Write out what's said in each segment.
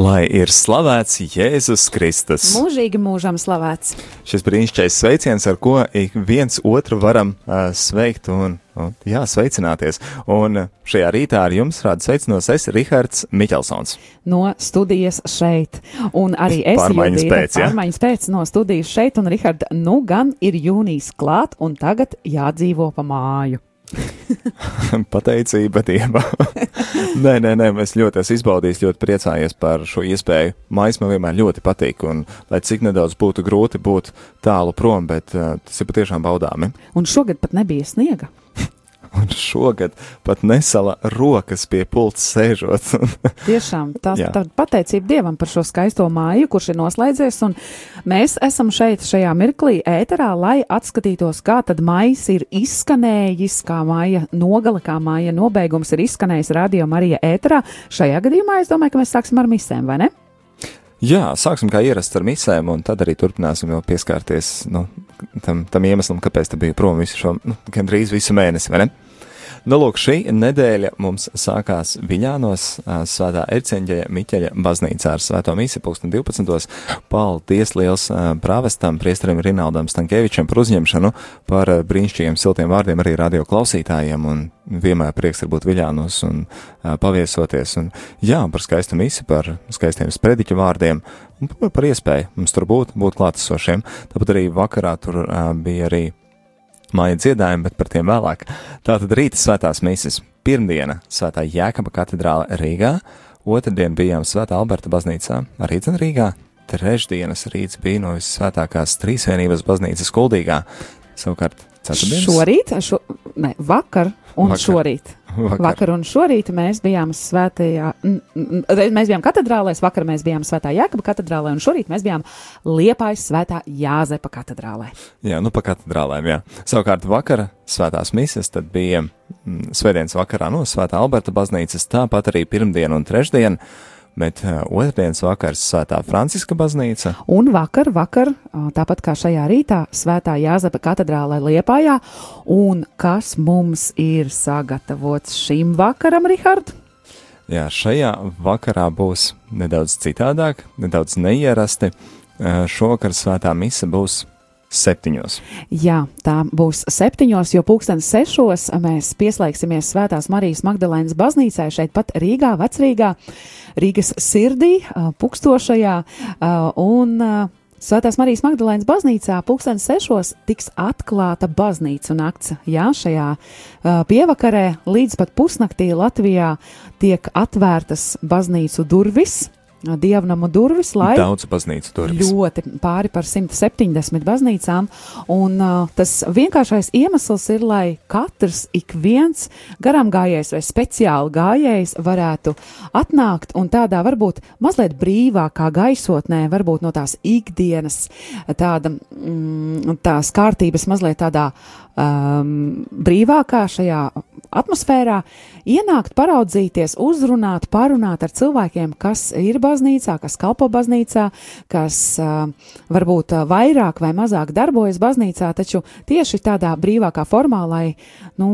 Lai ir slavēts Jēzus Kristus. Mūžīgi mūžam slavēts. Šis brīnišķīgais sveiciens, ar ko ik viens otru varam uh, sveikt un, un jā, sveicināties. Un šajā rītā ar jums rāda sveicinos es, Rihards Miķelsons. No studijas šeit. Un arī es Pārmaiņas Judīta, pēc, ja? pārmaiņas pēc no studijas šeit. Un, Rihard, nu gan ir jūnijas klāt, un tagad jādzīvo pa māju. Pateicība Dievam. nē, nē, nē, es ļoti esmu izbaudījis, ļoti priecājies par šo iespēju. Mājas man vienmēr ļoti patīk, un lai cik nedaudz būtu grūti būt tālu prom, bet uh, tas ir patiešām baudāmi. Un šogad pat nebija sniega. Un šogad pat nesala rokas pie pults sēžot. Tiešām tā ir pateicība Dievam par šo skaisto māju, kurš ir noslēdzies. un Mēs esam šeit, šajā mirklī, ēterā, lai atskatītos, kā tad maijs ir izskanējis, kā māja nogala, kā māja nobeigums ir izskanējis radio Marija ēterā. Šajā gadījumā es domāju, ka mēs sāksim ar misēm, vai ne? Jā, sāksim kā ierasts ar misēm, un tad arī turpināsim jau pieskārties nu, tam, tam iemeslam, kāpēc te bija prom visu šo, nu, gandrīz visu mēnesi, vai ne? Nu, lūk, šī nedēļa mums sākās Viļānos, Svētā Erceņģeļa Miķeļa baznīcā ar Svēto mīsi pulksten 12. Paldies liels ā, prāvestam, priesterim Rinaldam Stankievičam par uzņemšanu, par brīnišķīgiem siltiem vārdiem arī radio klausītājiem, un vienmēr prieks ir būt Viļānos un paviesoties, un jā, par skaistu misi, par skaistiem sprediķu vārdiem, un par, iespēju mums tur būt, būt klātesošiem. Tāpat arī vakarā tur bija arī māja dziedājumi, bet par tiem vēlāk. Tātad rīta svētās mises. Pirmdiena svētā Jēkaba katedrāle Rīgā, otrdien bijām svētā Alberta baznīcā, arī dzen Rīgā. Trešdienas rīts bija no visvētākās trīsvienības baznīcas Kuldīgā. Savukārt, ceturtdienas Šorīt, šo, ne, vakar un Vakar. šorīt. Vakar. Vakar un šorīt mēs bijām svētajā, mēs bijām katedrālēs, vakar mēs bijām svētā Jēkaba katedrālē, un šorīt mēs bijām Liepājas svētā Jāzepa katedrālē. Jā, nu pa katedrālēm, jā. Savukārt vakara svētās mises, tad bija mm, svētdienas vakarā no svētā Alberta baznīcas, tāpat arī pirmdien un trešdien, bet uh, otrdienas vakars svētā Franciska baznīca. Un vakar, vakar, ā, tāpat kā šajā rītā, svētā Jāzepa katedrālē Liepājā, un kas mums ir sagatavots šim vakaram, Rihard? Jā, šajā vakarā būs nedaudz citādāk, nedaudz neierasti. Uh, Šovakar svētā mise būs septiņos. Jā, tā būs septiņos, jo pulksten sešos mēs pieslēgsimies Svētās Marijas Magdalēnas baznīcai šeit pat Rīgā, Vecrīgā, Rīgas sirdī, pukstošajā, un Svētās Marijas Magdalēnas baznīcā pulksten sešos tiks atklāta baznīca nakts. Jā, šajā uh, pievakarē līdz pat pusnaktī Latvijā tiek atvērtas baznīcu durvis, dievnamu durvis, lai Daudz baznīcu durvis. ļoti pāri par 170 baznīcām. Un, uh, tas vienkāršais iemesls ir, lai katrs ik viens garām gājējs vai speciāli gājējs varētu atnākt un tādā varbūt mazliet brīvākā gaisotnē, varbūt no tās ikdienas, tāda, mm, tās kārtības mazliet tādā um, brīvākā šajā atmosfērā, ienākt, paraudzīties, uzrunāt, parunāt ar cilvēkiem, kas ir baznīcā, kas kalpo baznīcā, kas varbūt vairāk vai mazāk darbojas baznīcā, taču tieši tādā brīvākā formā, lai nu,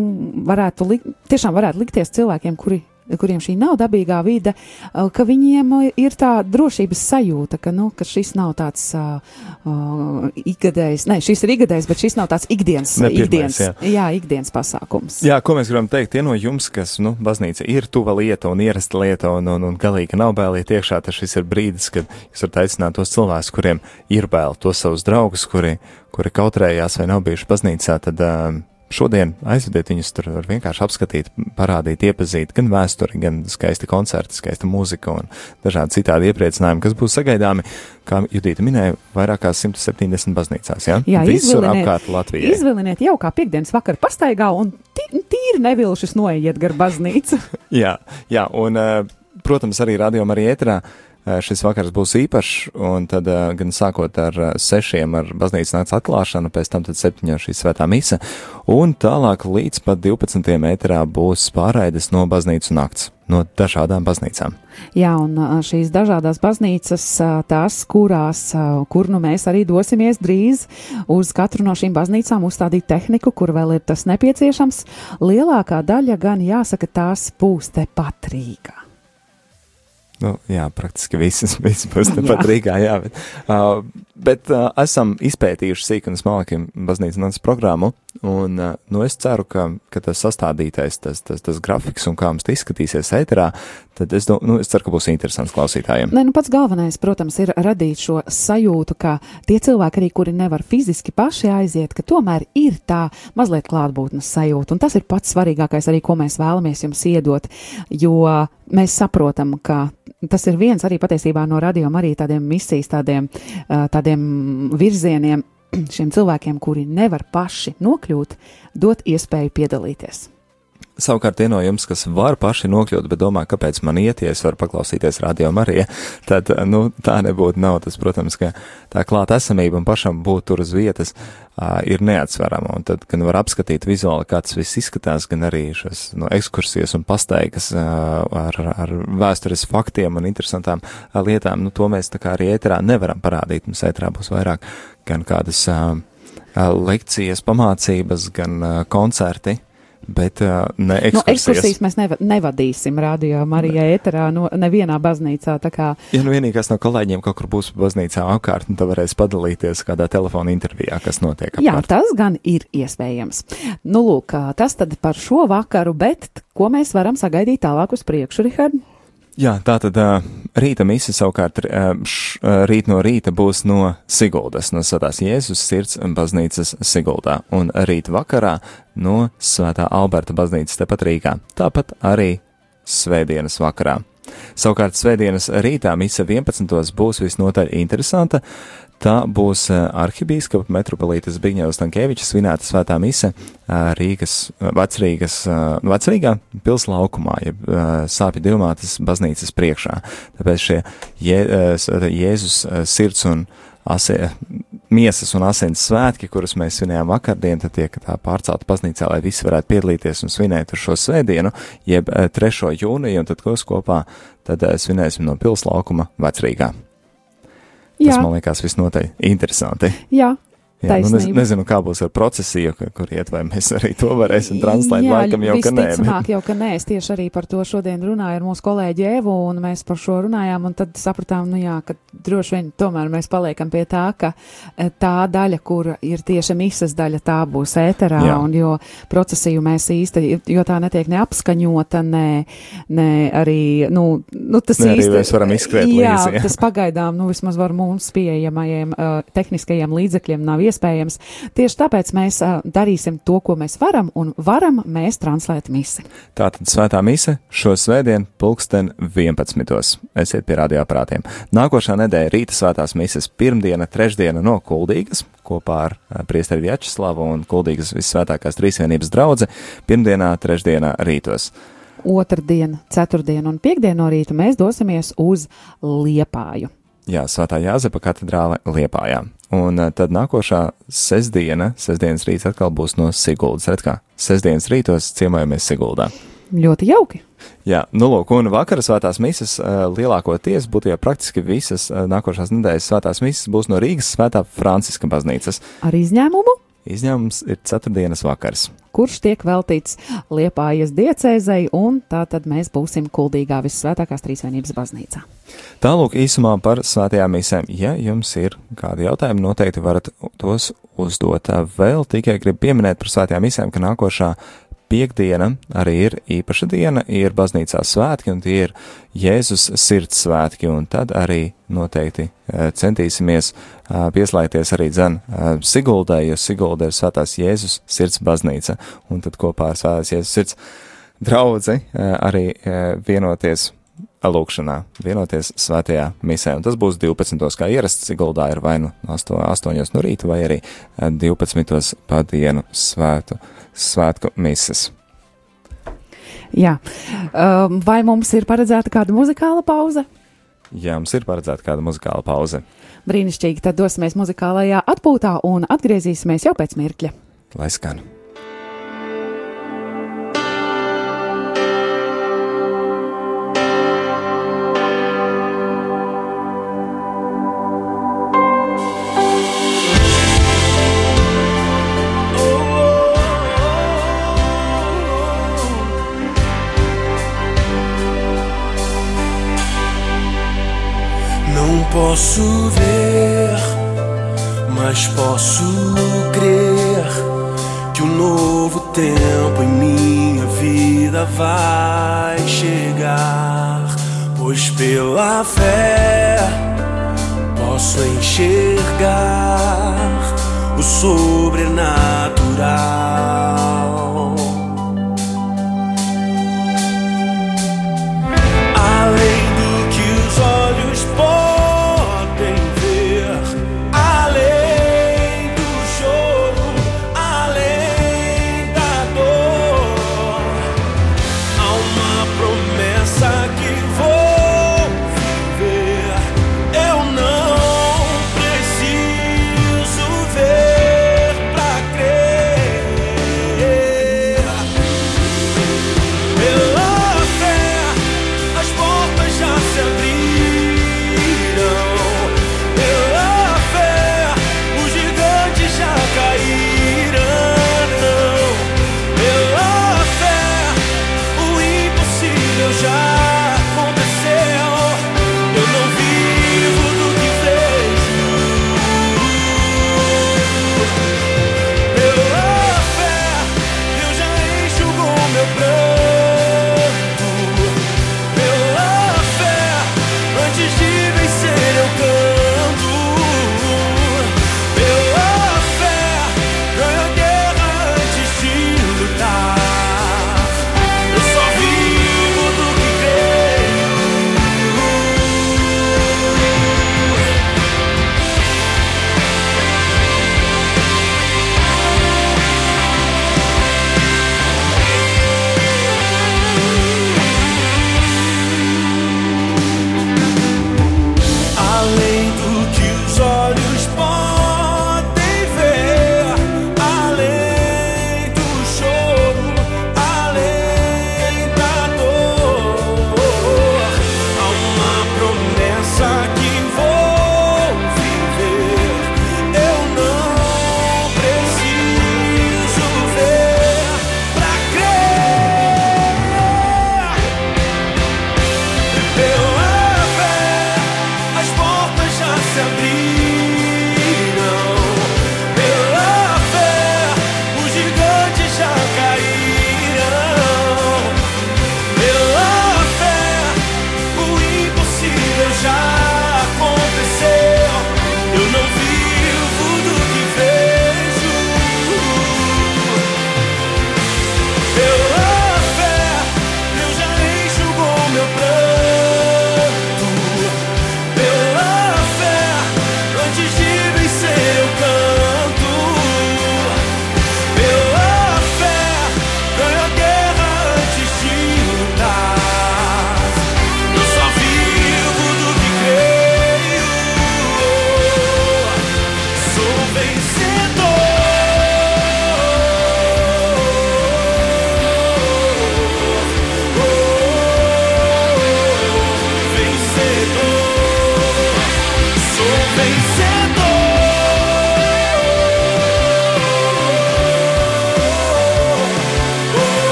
varētu, tiešām varētu likties cilvēkiem, kuri kuriem šī nav dabīgā vide, uh, ka viņiem uh, ir tā drošības sajūta, ka, nu, ka šis nav tāds uh, uh, ikgadējs, ne, šis ir ikgadējs, bet šis nav tāds ikdienas, Ne pirmais, ikdienas, jā. jā, ikdienas pasākums. Jā, ko mēs gribam teikt, tie no jums, kas, nu, baznīca ir tuva lieta un ierasta lieta un, un, un galīgi nav bail iet iekšā, tad šis ir brīdis, kad jūs varat aicināt tos cilvēkus, kuriem ir bail, tos savus draugus, kuri, kuri kautrējās vai nav bijuši baznīcā, tad um, šodien aizvediet viņus tur var vienkārši apskatīt, parādīt, iepazīt gan vēsturi, gan skaisti koncerti, skaista mūzika un dažādi citādi iepriecinājumi, kas būs sagaidāmi, kā Judīta minēja, vairākās 170 baznīcās, jā? Jā, Visur apkārt Latvijai. Izviliniet jau kā piekdienas vakar pastaigā un tī- tīri nevilšus noiet gar baznīcu. Jā, jā, un, eh, protams, arī radio arī ēterā eh, šis vakars būs īpašs, un tad eh, gan sākot ar eh, sešiem ar baznīcas nakts atklāšanu, pēc tam tad septiņo šī svētā mise, un tālāk līdz pat 12. ēterā būs pārraides no baznīcu nakts, no dažādām baznīcām. Jā, un šīs dažādas baznīcas, tās, kurās, kur nu mēs arī dosimies drīz uz katru no šīm baznīcām uzstādīt tehniku, kur vēl ir tas nepieciešams, lielākā daļa gan jāsaka tās būs te pat Rīgā. Nu, jā, praktiski visas, būs tepat Rīgā, jā, bet, uh, bet uh, esam izpētījuši sīk un smalki baznīcas nāc programmu, un, uh, nu, es ceru, ka, ka tas sastādītais, tas, tas, tas grafiks un kā mums izskatīsies ēterā, tad es, nu, es ceru, ka būs interesants klausītājiem. Nē, nu pats galvenais, protams, ir radīt šo sajūtu, ka tie cilvēki arī, kuri nevar fiziski paši aiziet, ka tomēr ir tā mazliet klātbūtnes sajūta, un tas ir pats svarīgākais arī, ko mēs vēlamies jums iedot, jo mēs saprotam, ka tas ir viens arī patiesībā no radījuma arī tādiem misijas, tādiem, tādiem virzieniem šiem cilvēkiem, kuri nevar paši nokļūt, dot iespēju piedalīties. Savukārt, tie no jums, kas var paši nokļūt, bet domā, kāpēc man iet, ja es varu paklausīties radio Marija, tad, nu, tā nebūtu nav. Tas, protams, ka tā klāt esamība un pašam būt tur uz vietas uh, ir neatsverama. Un tad, gan var apskatīt vizuāli, kā tas viss izskatās, gan arī šas no, ekskursijas un pastaigas uh, ar, ar vēstures faktiem un interesantām uh, lietām, nu, to mēs tā kā arī ēterā nevaram parādīt. Mums ēterā būs vairāk gan kādas uh, lekcijas, pamācības, gan uh, koncerti Bet uh, ne ekskursijas. No, ekskursijas mēs neva, nevadīsim radio Marijā ēterā no nevienā baznīcā. Kā... Ja nu vienīgais no kolēģiem kaut kur būs baznīcā apkārt, tad varēs padalīties kādā telefona intervijā, kas notiek apkārt. Jā, tas gan ir iespējams. Nu, lūk, tas tad par šo vakaru, bet ko mēs varam sagaidīt tālāk uz priekšu, Rihard? Jā, tā tad rīta mise savukārt š, rīt no rīta būs no Siguldas, no Svētās Jēzus sirds baznīcas Siguldā, un rīt vakarā no Svētā Alberta baznīcas tepat Rīgā, tāpat arī svētdienas vakarā. Savukārt svētdienas rītā mise 11. būs visnotaļ interesanta, Tā būs eh, arhibīskapa metropolītas Zbigņevs Tankēvičs svinēta svētā mise eh, Rīgas, eh, vecrīgas, vecrīgā pils laukumā, jeb sāpju divmātes baznīcas priekšā. Tāpēc šie Jē, Jēzus sirds un asie, miesas un asins svētki, kurus mēs svinējām vakardien, tad tiek tā pārcelta baznīcā, lai visi varētu piedalīties un svinēt šo svētdienu, jeb 3. jūniju, un tad kopā tad svinēsim no pils laukuma vecrīgā. Tas Jā. man liekas visnotaļ interesanti. Jā, Jā, nu, nez, nezinu, kā būs ar procesiju, kur iet, vai mēs arī to varēsim translēt, laikam jau, ka nē. Visticamāk jau, ka nē, es tieši arī par to šodien runāju ar mūsu kolēģi Evu, un mēs par šo runājām, un tad sapratām, nu jā, ka droši vien tomēr mēs paliekam pie tā, ka e, tā daļa, kur ir tieši misas daļa, tā būs ēterā, jā. un jo procesiju mēs īsti, jo tā netiek neapskaņota, ne, ne arī, nu, nu tas ne, īsti. Mēs varam izskriet jā, līdzi. Jā, tas pagaidām, nu, vismaz var mums pieejamajiem uh, tehniskajiem līdzekļiem nav iespējams. Tieši tāpēc mēs darīsim to, ko mēs varam, un varam mēs translēt misi. Tātad svētā mise šo svētdienu pulksten 11. Esiet pie radioaparātiem. Nākošā nedēļa rīta svētās mises pirmdiena, trešdiena no Kuldīgas kopā ar priesteri Vjačeslavu un Kuldīgas visvētākās trīsvienības draudze pirmdienā, trešdienā rītos otrdienu, ceturtdienu un piekdienu no rīta mēs dosimies uz Liepāju. Jā, Svētā Jāzepa katedrāle Liepājā. Un uh, tad nākošā sestdiena, sestdienas rīts atkal būs no Siguldas. Redz kā, sestdienas rītos ciemojamies Siguldā. Ļoti jauki. Jā, nu lūk, un vakara svētās misas uh, lielākoties būtu jau praktiski visas uh, nākošās nedēļas svētās misas būs no Rīgas svētā Franciska baznīcas. Ar izņēmumu? Izņēmums ir ceturtdienas vakars. Kurš tiek veltīts Liepājas diecēzei, un tā tad mēs būsim kuldīgā visvētākās trīsvienības baznīcā. Tālūk īsumā par svētajām misēm. Ja jums ir kādi jautājumi, noteikti varat tos uzdot. Vēl tikai gribu pieminēt par svētajām misēm, ka nākošā piekdiena arī ir īpaša diena, ir baznīcā svētki, un tie ir Jēzus sirds svētki, un tad arī noteikti eh, centīsimies eh, pieslēgties arī dzen eh, Siguldai, jo Sigulda ir svētās Jēzus sirds baznīca, un tad kopā ar svētās Jēzus sirds draudzi arī vienoties lūkšanā, vienoties svētajā misē. Un tas būs 12. kā ierasts Siguldā ir vai nu 8, 8 no rīta vai arī 12. pa dienu svētu svētku mises. Jā, um, vai mums ir paredzēta kāda muzikāla pauze? Jā, mums ir paredzēta kāda muzikāla pauze. Brīnišķīgi, tad dosimies muzikālajā atpūtā un atgriezīsimies jau pēc mirkļa. Lai skan! Posso ver, mas posso crer que um novo tempo em minha vida vai chegar. Pois pela fé posso enxergar o sobrenatural.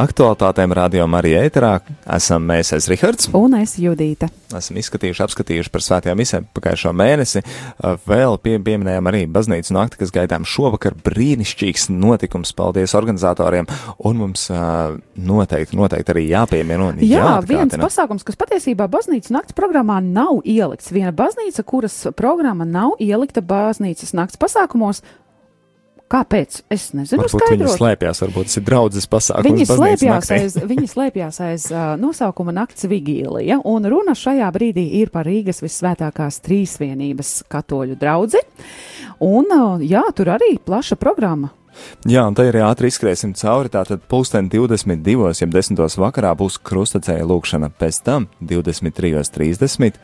Ar aktualitātēm radio Marija ēterā esam mēs, es Rihards. Un es Judīta. Esam izskatījuši, apskatījuši par svētajām misēm pagājušo mēnesi. Uh, Vēl pie, pieminējām arī baznīcu nakti, kas gaidām šovakar brīnišķīgs notikums. Paldies organizatoriem. Un mums uh, noteikti, noteikti arī jāpiemina Jā, viens pasākums, kas patiesībā baznīcas nakts programmā nav ielikts. Viena baznīca, kuras programma nav ielikta baznīcas nakts pasākumos. Kāpēc? Es nezinu, Varbūt viņi skaidrot. slēpjas, varbūt tas ir draudzes pasākums. Viņi naktī. aiz, viņi slēpjās aiz uh, nosaukuma nakts vigīlija, un runa šajā brīdī ir par Rīgas visvētākās trīsvienības katoļu draudzi. Un, uh, jā, tur arī plaša programma. Jā, un tā arī ātri izskriesim cauri. Tātad pulksten 22. jeb 10. vakarā būs krustacēja lūkšana, pēc tam 23.30.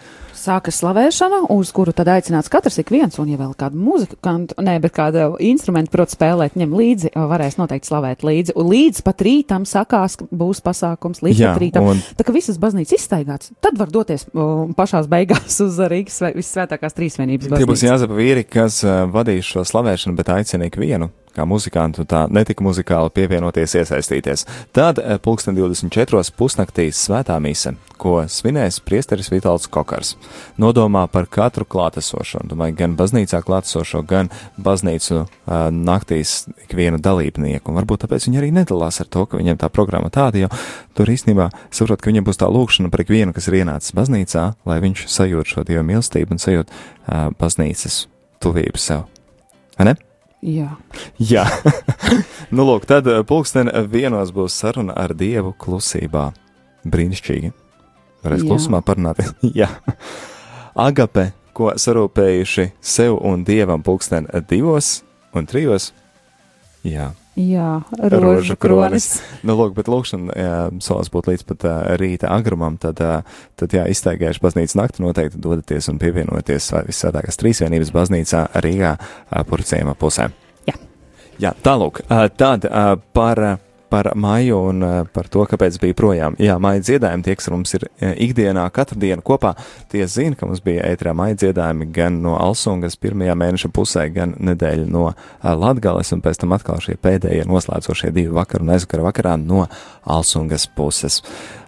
Sākas slavēšana, uz kuru tad aicināts katrs ik viens, un ja vēl kādu muzikantu, nē, bet kādu instrumentu, prot spēlēt, ņem līdzi, varēs noteikti slavēt līdzi. Un līdz pat rītam sakās, ka būs pasākums, līdz Jā, pat rītam. un- Tā kā visas baznīcas izstaigāts, tad var doties um, pašās beigās uz Rīgas svē- visvētākās trīsvienības Tie būs baznīcu. Jāzepa vīri, kas uh, vadīs šo slavēšanu, bet aicina ikvienu, kā muzikantu, tā netika muzikāli pievienoties, iesaistīties. Tad uh, pulksten 24. pusnaktīs svētā mise, ko svinēs priesteris Vitāls Kokars. Nodomā par katru klātesošo, domāju, gan baznīcā klātesošo, gan baznīcu uh, naktīs ikvienu dalībnieku. Un varbūt tāpēc viņi arī nedalās ar to, ka viņiem tā programma tāda, jo tur īstenībā saprot, ka viņiem būs tā lūkšana par ikvienu, kas ir ienācis baznīcā, lai viņš sajūt šo dievu mīlestību un sajūt uh, baznīcas tuvību sev. Ne? Jā. Jā, nu lūk, tad uh, pulksten vienos būs saruna ar Dievu klusībā. Brīnišķīgi. Varēs Jā. klusumā parunāt. Jā. Agape, ko sarūpējuši sev un Dievam pulksten divos un trijos. Jā, Jā, Rožu kronis. Nu, lūk, bet lūkšana solis būt līdz pat uh, rīta agrumam, tad, uh, tad jā, iztaigājuši baznīcas nakti noteikti dodaties un pievienoties visvētākās trīsvienības baznīcā Rīgā uh, purcējuma pusē. Jā. Jā, tālūk, tad par, par māju un uh, par to, kāpēc bija projām. Jā, māja dziedājumi, tie, kas mums ir uh, ikdienā, katru dienu kopā, tie zina, ka mums bija ētrā māja dziedājumi gan no Alsungas pirmajā mēneša pusē, gan nedēļa no uh, Latgales, un pēc tam atkal šie pēdējie noslēdzošie divi vakar un aizvakar vakarā no Alsungas puses.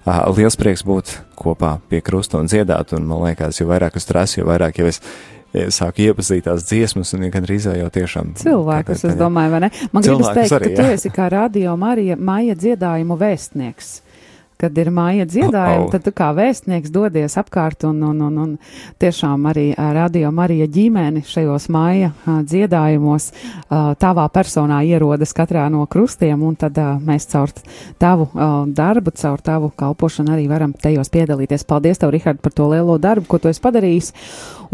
Liels prieks būt kopā pie krusta un dziedāt, un man liekas, jo vairāk es stresu, jo vairāk jau es eh, sāku iepazīt tās dziesmas, un gan drīzāk jau tiešām Cilvēkus, es domāju, vai ne? Man gribas teikt, arī, ka tu esi kā radio Marija, Maija dziedājumu vēstnieks. Kad ir māja dziedājumi, oh. tad tu kā vēstnieks dodies apkārt un, un, un, un tiešām arī radio Marija ģimeni šajos māja dziedājumos tavā personā ierodas katrā no krustiem, un tad mēs caur tavu darbu, caur tavu kalpošanu arī varam tajos piedalīties. Paldies tev, Rihard, par to lielo darbu, ko tu esi padarījis.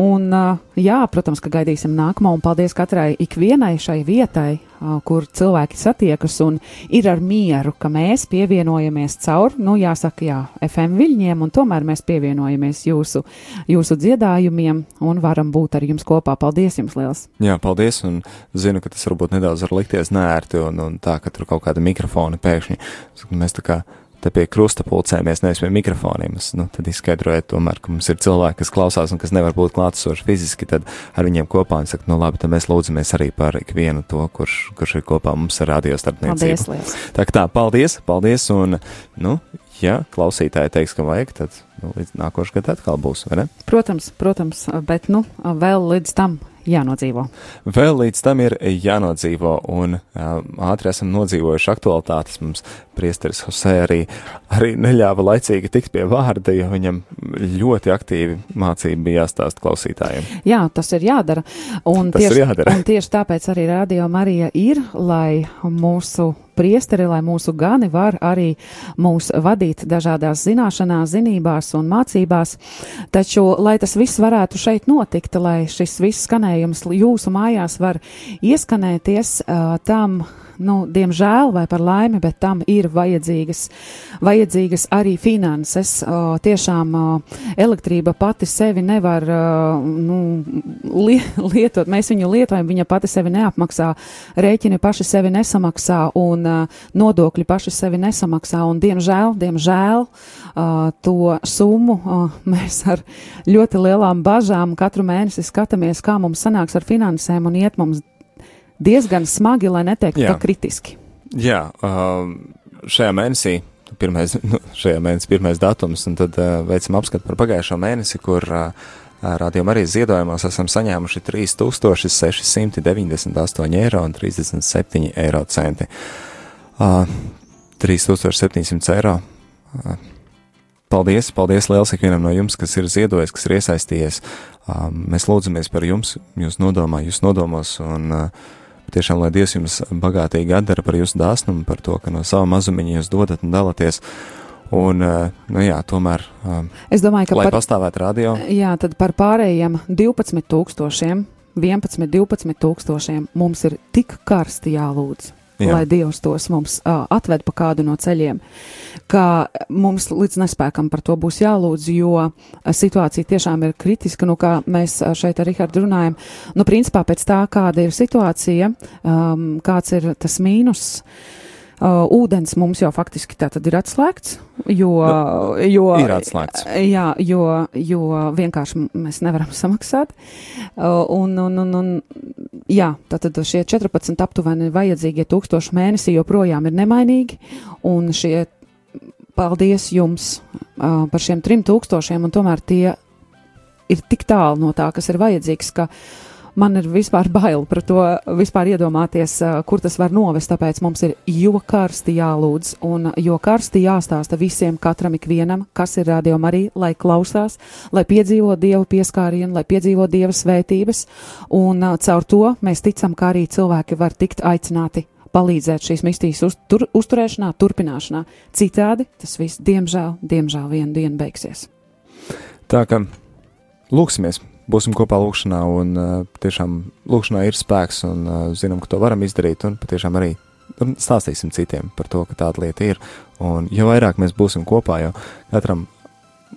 Un, jā, protams, ka gaidīsim nākamo, un paldies katrai ikvienai šai vietai, kur cilvēki satiekas un ir ar mieru, ka mēs pievienojamies caur, nu, jāsaka, jā, FM viļņiem, un tomēr mēs pievienojamies jūsu, jūsu dziedājumiem un varam būt ar jums kopā. Paldies jums liels! Jā, paldies, un zinu, ka tas varbūt nedaudz var likties nērti, un, un tā, ka tur kaut kāda mikrofona pēkšņi, mēs tā kā te pie krusta pulcēmies, nevis pie mikrofoniem, es, nu, tad izskaidrojiet tomēr, ka mums ir cilvēki, kas klausās un kas nevar būt klātesoši fiziski, tad ar viņiem kopā un saka, nu labi, tad mēs lūdzamies arī par ikvienu to, kurš, kurš ir kopā mums ar radio Paldies starpniecību. liels! Tā kā tā, paldies, paldies, un, nu, ja klausītāji teiks, ka vajag, tad, nu, līdz nākošais gads atkal būs? Protams, protams, bet, nu, vēl līdz tam jānodzīvo. Vēl līdz tam ir jānodzīvo, un um, ātri esam nodzīvojuši aktualitātes. Mums priesteris Hosē arī, arī neļāva laicīgi tikt pie vārda, jo viņam ļoti aktīvi mācība bija jāstāst klausītājiem. Jā, tas ir jādara. Un Tas ir tieši, jādara. Un tieši tāpēc arī Radio Marija ir, lai mūsu priesteri, lai mūsu gani var arī mūs vadīt dažādās zināšanās, zinībās un mācībās. Taču, lai tas viss varētu šeit notikt, lai šis viss skanējums jūsu mājās var ieskanēties, tam nu, diemžēl vai par laimi, bet tam ir vajadzīgas, vajadzīgas arī finanses. O, tiešām o, elektrība pati sevi nevar o, nu, li, lietot. Mēs viņu lietojam, viņa pati sevi neapmaksā, rēķini paši sevi nesamaksā un o, nodokļi paši sevi nesamaksā. Un, diemžēl, diemžēl o, to summu o, mēs ar ļoti lielām bažām katru mēnesi skatāmies, kā mums sanāks ar finansēm un iet mums diezgan smagi, lai neteiktu, ka kritiski. Jā, um, šajā mēnesī. Pirmais, nu, šajā mēnesī pirmais datums, un tad uh, veicam apskatu par pagājušo mēnesi, kur uh, rādījumā arī ziedojumos esam saņēmuši 3698 eiro un 37 eiro centi. Uh, 3700 eiro. Uh, Paldies, paldies liels ikvienam no jums, kas ir ziedojis, kas ir iesaistījies. Um, mēs lūdzamies par jums, jūs nodomā, jūs nodomos, un uh, tiešām, lai Dievs jums bagātīgi atdara par jūsu dāsnumu, par to, ka no sava mazumiņa jūs dodat un dalaties. Un, uh, nu jā, tomēr, um, Es domāju, ka lai par, pastāvētu radio, jā, tad par pārējiem 12 tūkstošiem 11, 12 tūkstošiem mums ir tik karsti jālūdz. Jā. Lai Dievs tos mums uh, atved pa kādu no ceļiem, ka mums līdz nespēkam par to būs jālūdz, jo situācija tiešām ir kritiska, nu kā mēs šeit ar Rihardu runājam. Nu, principā pēc tā, kāda ir situācija, um, kāds ir tas mīnus. Uh, Uh, ūdens mums jau faktiski tā tad ir atslēgts, jo, nu, jo, ir atslēgts. Jā, jo, jo vienkārši mēs nevaram samaksāt. Uh, un, un, un, un, jā, tātad šie 14 aptuveni vajadzīgie tūkstoši mēnesī joprojām ir nemainīgi, un šie paldies jums uh, par šiem trim tūkstošiem, un tomēr tie ir tik tālu no tā, kas ir vajadzīgs, ka uh, man ir vispār bail par to vispār iedomāties, kur tas var novest, tāpēc mums ir jo karsti jālūdz un jo karsti jāstāsta visiem, katram ikvienam, kas ir rādījuma arī, lai klausās, lai piedzīvo Dievu pieskārienu, lai piedzīvo Dieva svētības, un caur to mēs ticam, ka arī cilvēki var tikt aicināti palīdzēt šīs mistīs uztur, uzturēšanā, turpināšanā. Citādi tas viss, diemžēl, diemžēl vienu dienu beigsies. Tā kā lūksimies būsim kopā lūkšanā, un tiešām lūkšanā ir spēks, un zinām, ka to varam izdarīt, un patiešām arī stāstīsim citiem par to, ka tāda lieta ir. Un jo vairāk mēs būsim kopā, jo katram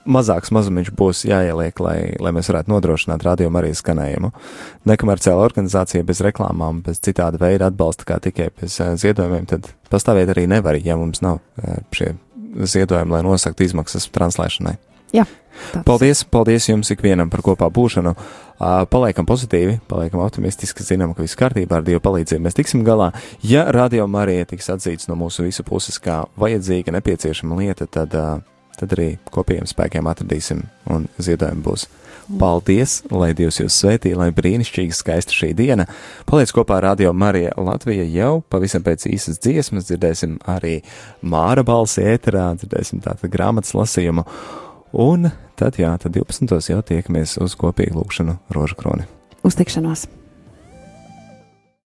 mazāks mazumiņš būs jāieliek, lai, lai mēs varētu nodrošināt radiomu arī skanējumu. Nekomerciāla organizācija bez reklāmām, bez citāda veida atbalsta, kā tikai bez ziedojumiem, tad pastāvēt arī nevar, ja mums nav šie ziedojumi, lai nosaktu izmaksas translēšanai. Jā. Paldies, paldies jums ikvienam par kopā būšanu. Uh, paliekam pozitīvi, paliekam optimistiski, zinām, ka viss kārtībā ar Dievu palīdzību mēs tiksim galā. Ja radio Marija tiks atzīts no mūsu visu puses kā vajadzīga, nepieciešama lieta, tad, uh, tad arī kopējiem spēkiem atradīsim un ziedojumi būs. Paldies, lai Dievs jūs svētī, lai brīnišķīgi skaista šī diena. Paliec kopā ar Radio Marija Latvija jau pavisam pēc īsas dziesmas, dzirdēsim arī Māra balsi ēterā, dzirdēsim tātad grāmatas lasījumu. Un tad, jā, tad 12. jau tiekamies uz kopīgu lūkšanu rožu kroni. Uz tikšanos!